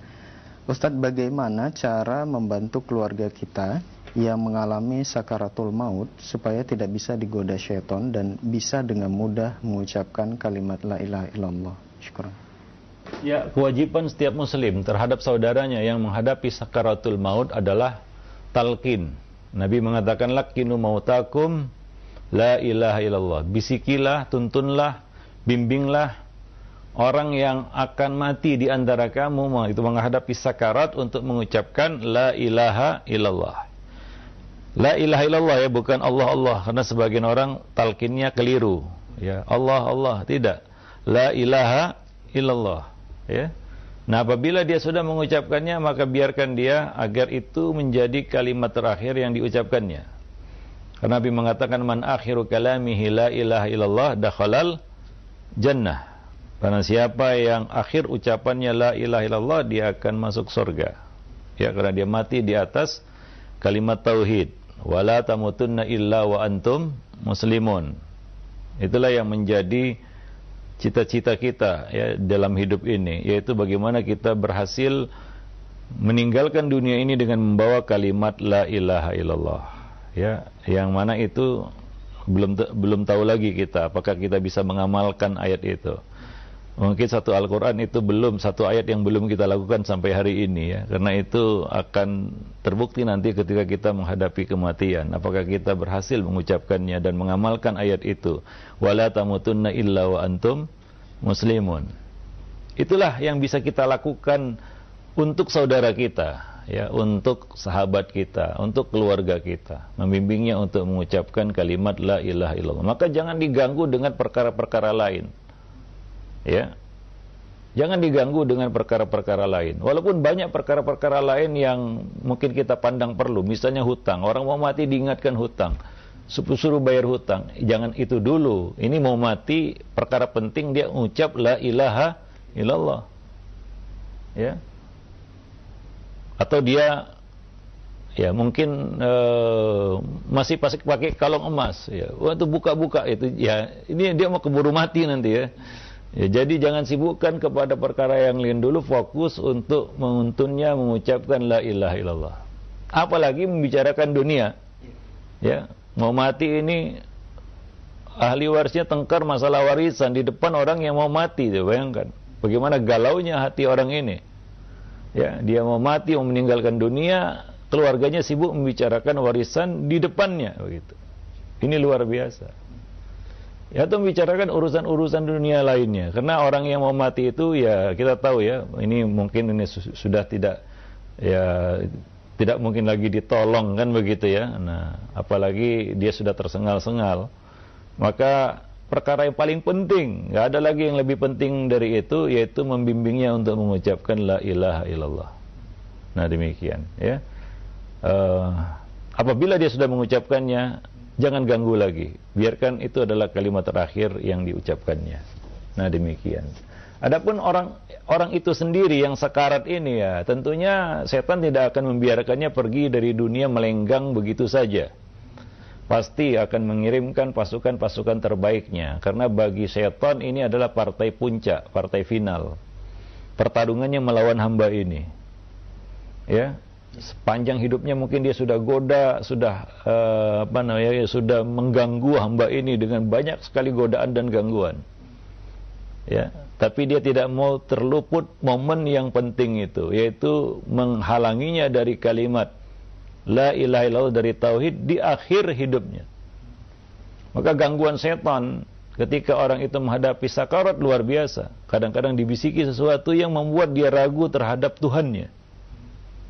B: Ustadz bagaimana cara membantu keluarga kita yang mengalami sakaratul maut supaya tidak bisa digoda syaitan dan bisa dengan mudah mengucapkan kalimat la ilaha illallah. Syukur.
A: Ya, kewajiban setiap muslim terhadap saudaranya yang menghadapi sakaratul maut adalah talqin. Nabi mengatakan lakinu mautakum la ilaha illallah. Bisikilah, tuntunlah, bimbinglah orang yang akan mati di antara kamu itu menghadapi sakarat untuk mengucapkan la ilaha illallah. La ilaha illallah ya bukan Allah Allah karena sebagian orang talkinnya keliru ya Allah Allah tidak la ilaha illallah ya Nah apabila dia sudah mengucapkannya maka biarkan dia agar itu menjadi kalimat terakhir yang diucapkannya. Karena Nabi mengatakan man akhiru kalamihi la ilaha illallah dakhalal jannah. Karena siapa yang akhir ucapannya la ilaha illallah dia akan masuk surga. Ya karena dia mati di atas kalimat tauhid. Wala tamutunna illa wa antum muslimun. Itulah yang menjadi cita-cita kita ya dalam hidup ini yaitu bagaimana kita berhasil meninggalkan dunia ini dengan membawa kalimat la ilaha illallah ya yang mana itu belum belum tahu lagi kita apakah kita bisa mengamalkan ayat itu mungkin satu Al-Quran itu belum satu ayat yang belum kita lakukan sampai hari ini ya. Karena itu akan terbukti nanti ketika kita menghadapi kematian. Apakah kita berhasil mengucapkannya dan mengamalkan ayat itu? Wala tamutunna illa wa antum muslimun. Itulah yang bisa kita lakukan untuk saudara kita ya untuk sahabat kita untuk keluarga kita. Membimbingnya untuk mengucapkan kalimat la ilaha illallah. Maka jangan diganggu dengan perkara-perkara lain ya. Jangan diganggu dengan perkara-perkara lain. Walaupun banyak perkara-perkara lain yang mungkin kita pandang perlu. Misalnya hutang. Orang mau mati diingatkan hutang. Suruh bayar hutang. Jangan itu dulu. Ini mau mati perkara penting dia ucap la ilaha illallah. Ya. Atau dia ya mungkin uh, masih pakai kalung emas. Ya. Waktu buka-buka itu ya ini dia mau keburu mati nanti ya Ya, jadi jangan sibukkan kepada perkara yang lain dulu, fokus untuk menguntunnya mengucapkan la ilaha illallah. Apalagi membicarakan dunia. Ya, mau mati ini ahli warisnya tengkar masalah warisan di depan orang yang mau mati, ya, bayangkan. Bagaimana galaunya hati orang ini. Ya, dia mau mati, mau meninggalkan dunia, keluarganya sibuk membicarakan warisan di depannya begitu. Ini luar biasa ya atau membicarakan urusan-urusan dunia lainnya. Karena orang yang mau mati itu ya kita tahu ya ini mungkin ini su sudah tidak ya tidak mungkin lagi ditolong kan begitu ya. Nah apalagi dia sudah tersengal-sengal. Maka perkara yang paling penting nggak ada lagi yang lebih penting dari itu yaitu membimbingnya untuk mengucapkan la ilaha illallah. Nah demikian ya. Uh, apabila dia sudah mengucapkannya jangan ganggu lagi. Biarkan itu adalah kalimat terakhir yang diucapkannya. Nah demikian. Adapun orang orang itu sendiri yang sekarat ini ya, tentunya setan tidak akan membiarkannya pergi dari dunia melenggang begitu saja. Pasti akan mengirimkan pasukan-pasukan terbaiknya karena bagi setan ini adalah partai puncak, partai final. Pertarungannya melawan hamba ini. Ya, sepanjang hidupnya mungkin dia sudah goda, sudah uh, apa namanya, ya, sudah mengganggu hamba ini dengan banyak sekali godaan dan gangguan. Ya, tapi dia tidak mau terluput momen yang penting itu, yaitu menghalanginya dari kalimat la ilaha illallah dari tauhid di akhir hidupnya. Maka gangguan setan ketika orang itu menghadapi sakarat luar biasa. Kadang-kadang dibisiki sesuatu yang membuat dia ragu terhadap Tuhannya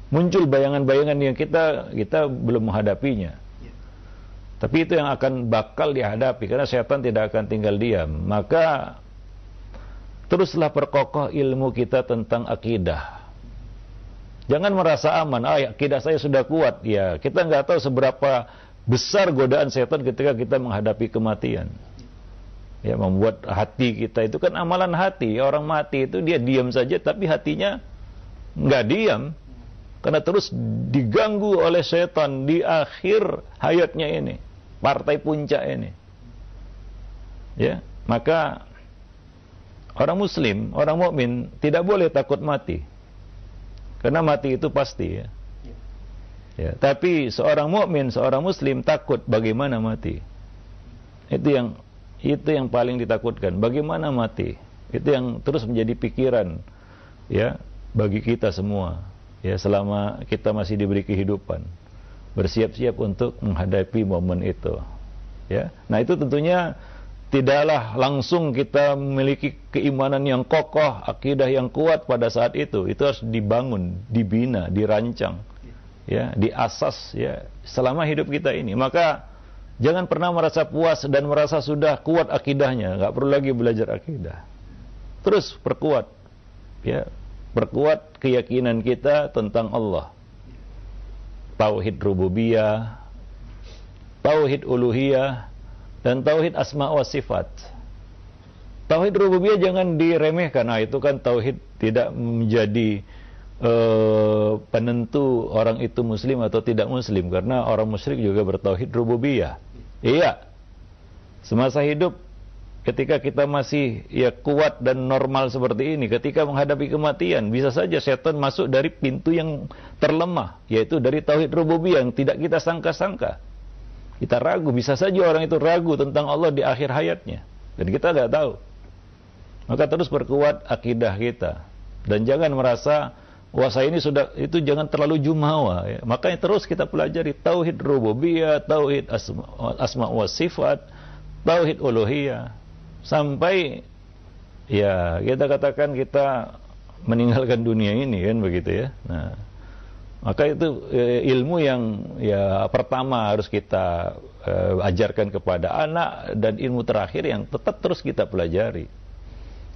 A: muncul bayangan-bayangan yang kita kita belum menghadapinya. Tapi itu yang akan bakal dihadapi karena setan tidak akan tinggal diam. Maka teruslah perkokoh ilmu kita tentang akidah. Jangan merasa aman, ah akidah saya sudah kuat. Ya, kita nggak tahu seberapa besar godaan setan ketika kita menghadapi kematian. Ya, membuat hati kita itu kan amalan hati. Orang mati itu dia diam saja tapi hatinya nggak diam karena terus diganggu oleh setan di akhir hayatnya ini, partai puncak ini. Ya, maka orang muslim, orang mukmin tidak boleh takut mati. Karena mati itu pasti ya. Ya, tapi seorang mukmin, seorang muslim takut bagaimana mati. Itu yang itu yang paling ditakutkan. Bagaimana mati? Itu yang terus menjadi pikiran ya bagi kita semua ya selama kita masih diberi kehidupan bersiap-siap untuk menghadapi momen itu. Ya nah itu tentunya tidaklah langsung kita memiliki keimanan yang kokoh akidah yang kuat pada saat itu. Itu harus dibangun dibina dirancang ya diasas ya selama hidup kita ini. Maka jangan pernah merasa puas dan merasa sudah kuat akidahnya. Nggak perlu lagi belajar akidah. Terus perkuat ya perkuat keyakinan kita tentang Allah. Tauhid rububiyah, tauhid uluhiyah, dan tauhid asma wa sifat. Tauhid rububiyah jangan diremehkan. Nah, itu kan tauhid tidak menjadi uh, penentu orang itu muslim atau tidak muslim karena orang musyrik juga bertauhid rububiyah. Iya. Semasa hidup ketika kita masih ya kuat dan normal seperti ini, ketika menghadapi kematian, bisa saja setan masuk dari pintu yang terlemah, yaitu dari tauhid rububiyah yang tidak kita sangka-sangka. Kita ragu, bisa saja orang itu ragu tentang Allah di akhir hayatnya, dan kita nggak tahu. Maka terus perkuat akidah kita dan jangan merasa wah saya ini sudah itu jangan terlalu jumawa ya. Makanya terus kita pelajari tauhid rububiyah, tauhid asma, asma wa sifat, tauhid uluhiyah sampai ya kita katakan kita meninggalkan dunia ini kan begitu ya. Nah, maka itu e, ilmu yang ya pertama harus kita e, ajarkan kepada anak dan ilmu terakhir yang tetap terus kita pelajari.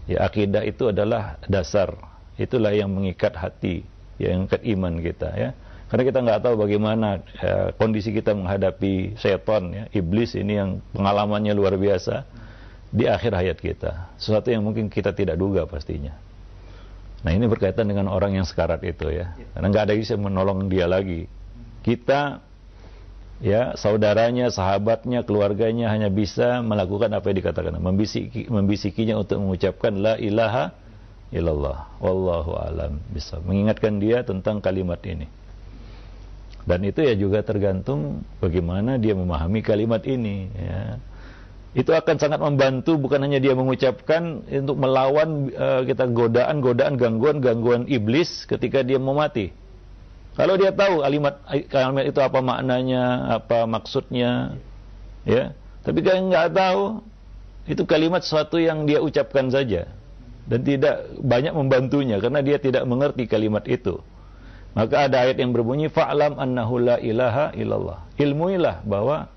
A: Ya akidah itu adalah dasar, itulah yang mengikat hati, yang mengikat iman kita ya. Karena kita nggak tahu bagaimana ya, kondisi kita menghadapi setan ya, iblis ini yang pengalamannya luar biasa di akhir hayat kita. Sesuatu yang mungkin kita tidak duga pastinya. Nah ini berkaitan dengan orang yang sekarat itu ya. Karena nggak ada bisa menolong dia lagi. Kita ya saudaranya, sahabatnya, keluarganya hanya bisa melakukan apa yang dikatakan, membisiki, membisikinya untuk mengucapkan la ilaha illallah, wallahu alam bisa mengingatkan dia tentang kalimat ini. Dan itu ya juga tergantung bagaimana dia memahami kalimat ini. Ya. Itu akan sangat membantu bukan hanya dia mengucapkan untuk melawan uh, kita godaan-godaan, gangguan-gangguan iblis ketika dia mau mati kalau dia tahu kalimat kalimat itu apa maknanya, apa maksudnya, ya. Tapi kalau nggak tahu, itu kalimat sesuatu yang dia ucapkan saja dan tidak banyak membantunya karena dia tidak mengerti kalimat itu. Maka ada ayat yang berbunyi fa'lam annahu la ilaha illallah. Ilmuilah bahwa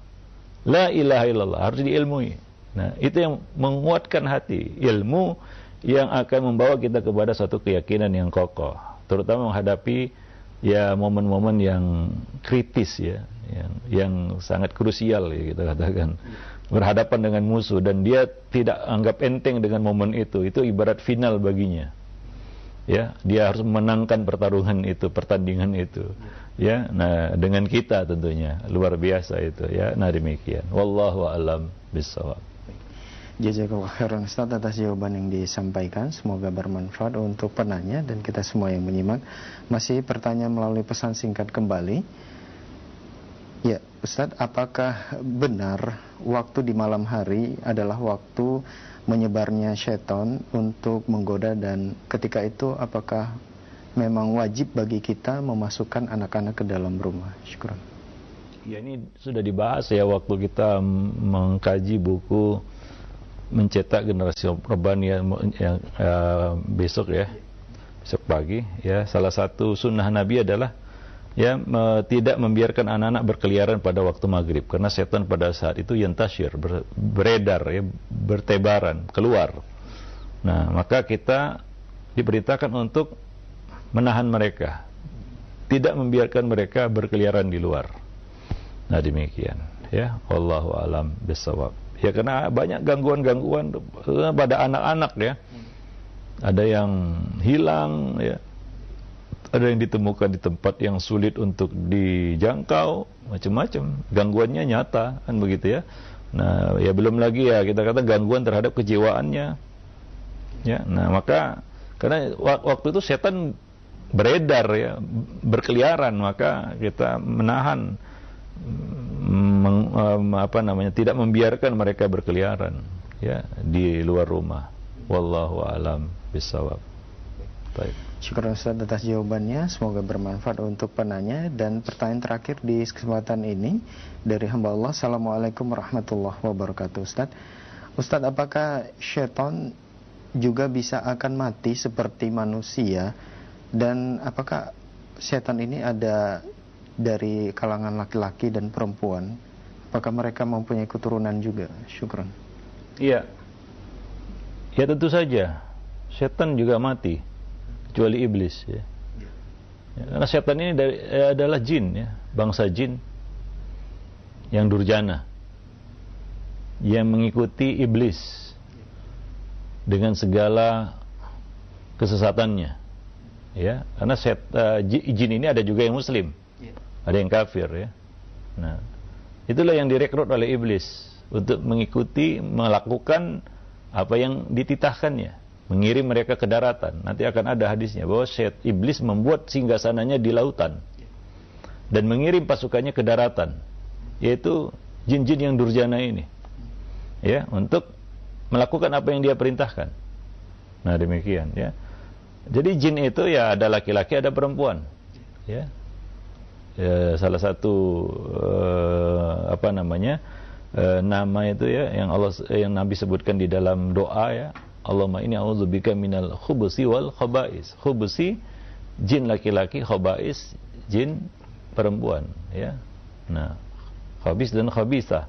A: la ilaha illallah. Harus diilmui. Nah, itu yang menguatkan hati, ilmu yang akan membawa kita kepada satu keyakinan yang kokoh, terutama menghadapi ya momen-momen yang kritis ya. Yang yang sangat krusial ya kita katakan. Berhadapan dengan musuh dan dia tidak anggap enteng dengan momen itu. Itu ibarat final baginya ya dia harus memenangkan pertarungan itu pertandingan itu. Ya nah dengan kita tentunya. Luar biasa itu ya. Nah demikian. Wallahu alam bisawab
B: Jazakallah khairan Ustaz atas jawaban yang disampaikan. Semoga bermanfaat untuk penanya dan kita semua yang menyimak. Masih pertanyaan melalui pesan singkat kembali. Ya Ustaz, apakah benar waktu di malam hari adalah waktu menyebarnya syaitan untuk menggoda dan ketika itu apakah memang wajib bagi kita memasukkan anak-anak ke dalam rumah? Syukur.
A: Ya ini sudah dibahas ya waktu kita mengkaji buku mencetak generasi urban yang, yang uh, besok ya besok pagi ya salah satu sunnah Nabi adalah ya me, tidak membiarkan anak-anak berkeliaran pada waktu maghrib. Karena setan pada saat itu yang tasyir ber, beredar ya bertebaran keluar. Nah maka kita diberitakan untuk menahan mereka. Tidak membiarkan mereka berkeliaran di luar. Nah demikian ya. Wallahu alam bisawab. Ya karena banyak gangguan-gangguan pada anak-anak ya. Ada yang hilang ya. Ada yang ditemukan di tempat yang sulit untuk dijangkau, macam-macam. Gangguannya nyata kan begitu ya. Nah, ya belum lagi ya kita kata gangguan terhadap kejiwaannya. Ya, nah maka karena waktu itu setan beredar ya, berkeliaran, maka kita menahan meng, apa namanya tidak membiarkan mereka berkeliaran ya di luar rumah. Wallahu alam bisawab.
B: Baik. Syukur Ustaz atas jawabannya Semoga bermanfaat untuk penanya Dan pertanyaan terakhir di kesempatan ini Dari hamba Allah Assalamualaikum warahmatullahi wabarakatuh Ustaz Ustaz apakah syaitan juga bisa akan mati seperti manusia Dan apakah setan ini ada dari kalangan laki-laki dan perempuan, apakah mereka mempunyai keturunan juga? Syukran.
A: Iya. Ya tentu saja. Setan juga mati kecuali iblis ya. ya karena setan ini dari, ya, adalah jin ya, bangsa jin yang durjana. Yang mengikuti iblis dengan segala kesesatannya ya. Karena set, uh, jin ini ada juga yang muslim. Ada yang kafir ya. Nah, itulah yang direkrut oleh iblis untuk mengikuti melakukan apa yang dititahkannya mengirim mereka ke daratan. Nanti akan ada hadisnya bahwa syait iblis membuat singgasananya di lautan. Dan mengirim pasukannya ke daratan. Yaitu jin-jin yang durjana ini. Ya untuk melakukan apa yang dia perintahkan. Nah demikian ya. Jadi jin itu ya ada laki-laki ada perempuan. Ya, ya salah satu uh, apa namanya uh, nama itu ya yang Allah yang Nabi sebutkan di dalam doa ya Allahumma ini a'udzubika minal khubusi wal khaba'is. Khubusi jin laki-laki, khaba'is jin perempuan, ya. Nah, khabis dan khabisah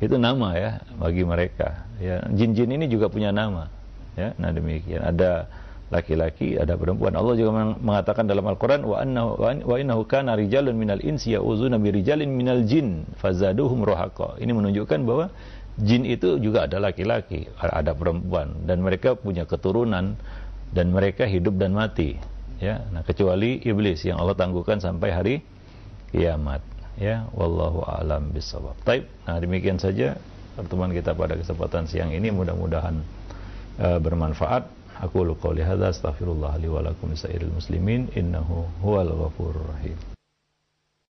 A: itu nama ya bagi mereka. Ya, jin-jin ini juga punya nama. Ya, nah demikian. Ada laki-laki, ada perempuan. Allah juga mengatakan dalam Al-Qur'an wa annahu wa innahu kana rijalun minal insi ya'uzuna bi rijalin minal jin fazaduhum rohaqa. Ini menunjukkan bahwa jin itu juga ada laki-laki, ada perempuan dan mereka punya keturunan dan mereka hidup dan mati. Ya, nah kecuali iblis yang Allah tangguhkan sampai hari kiamat. Ya, wallahu alam bisawab. Taib. Nah, demikian saja pertemuan kita pada kesempatan siang ini mudah-mudahan uh, bermanfaat. Aku qouli hadza astaghfirullah li wa lakum muslimin innahu huwal ghafurur rahim.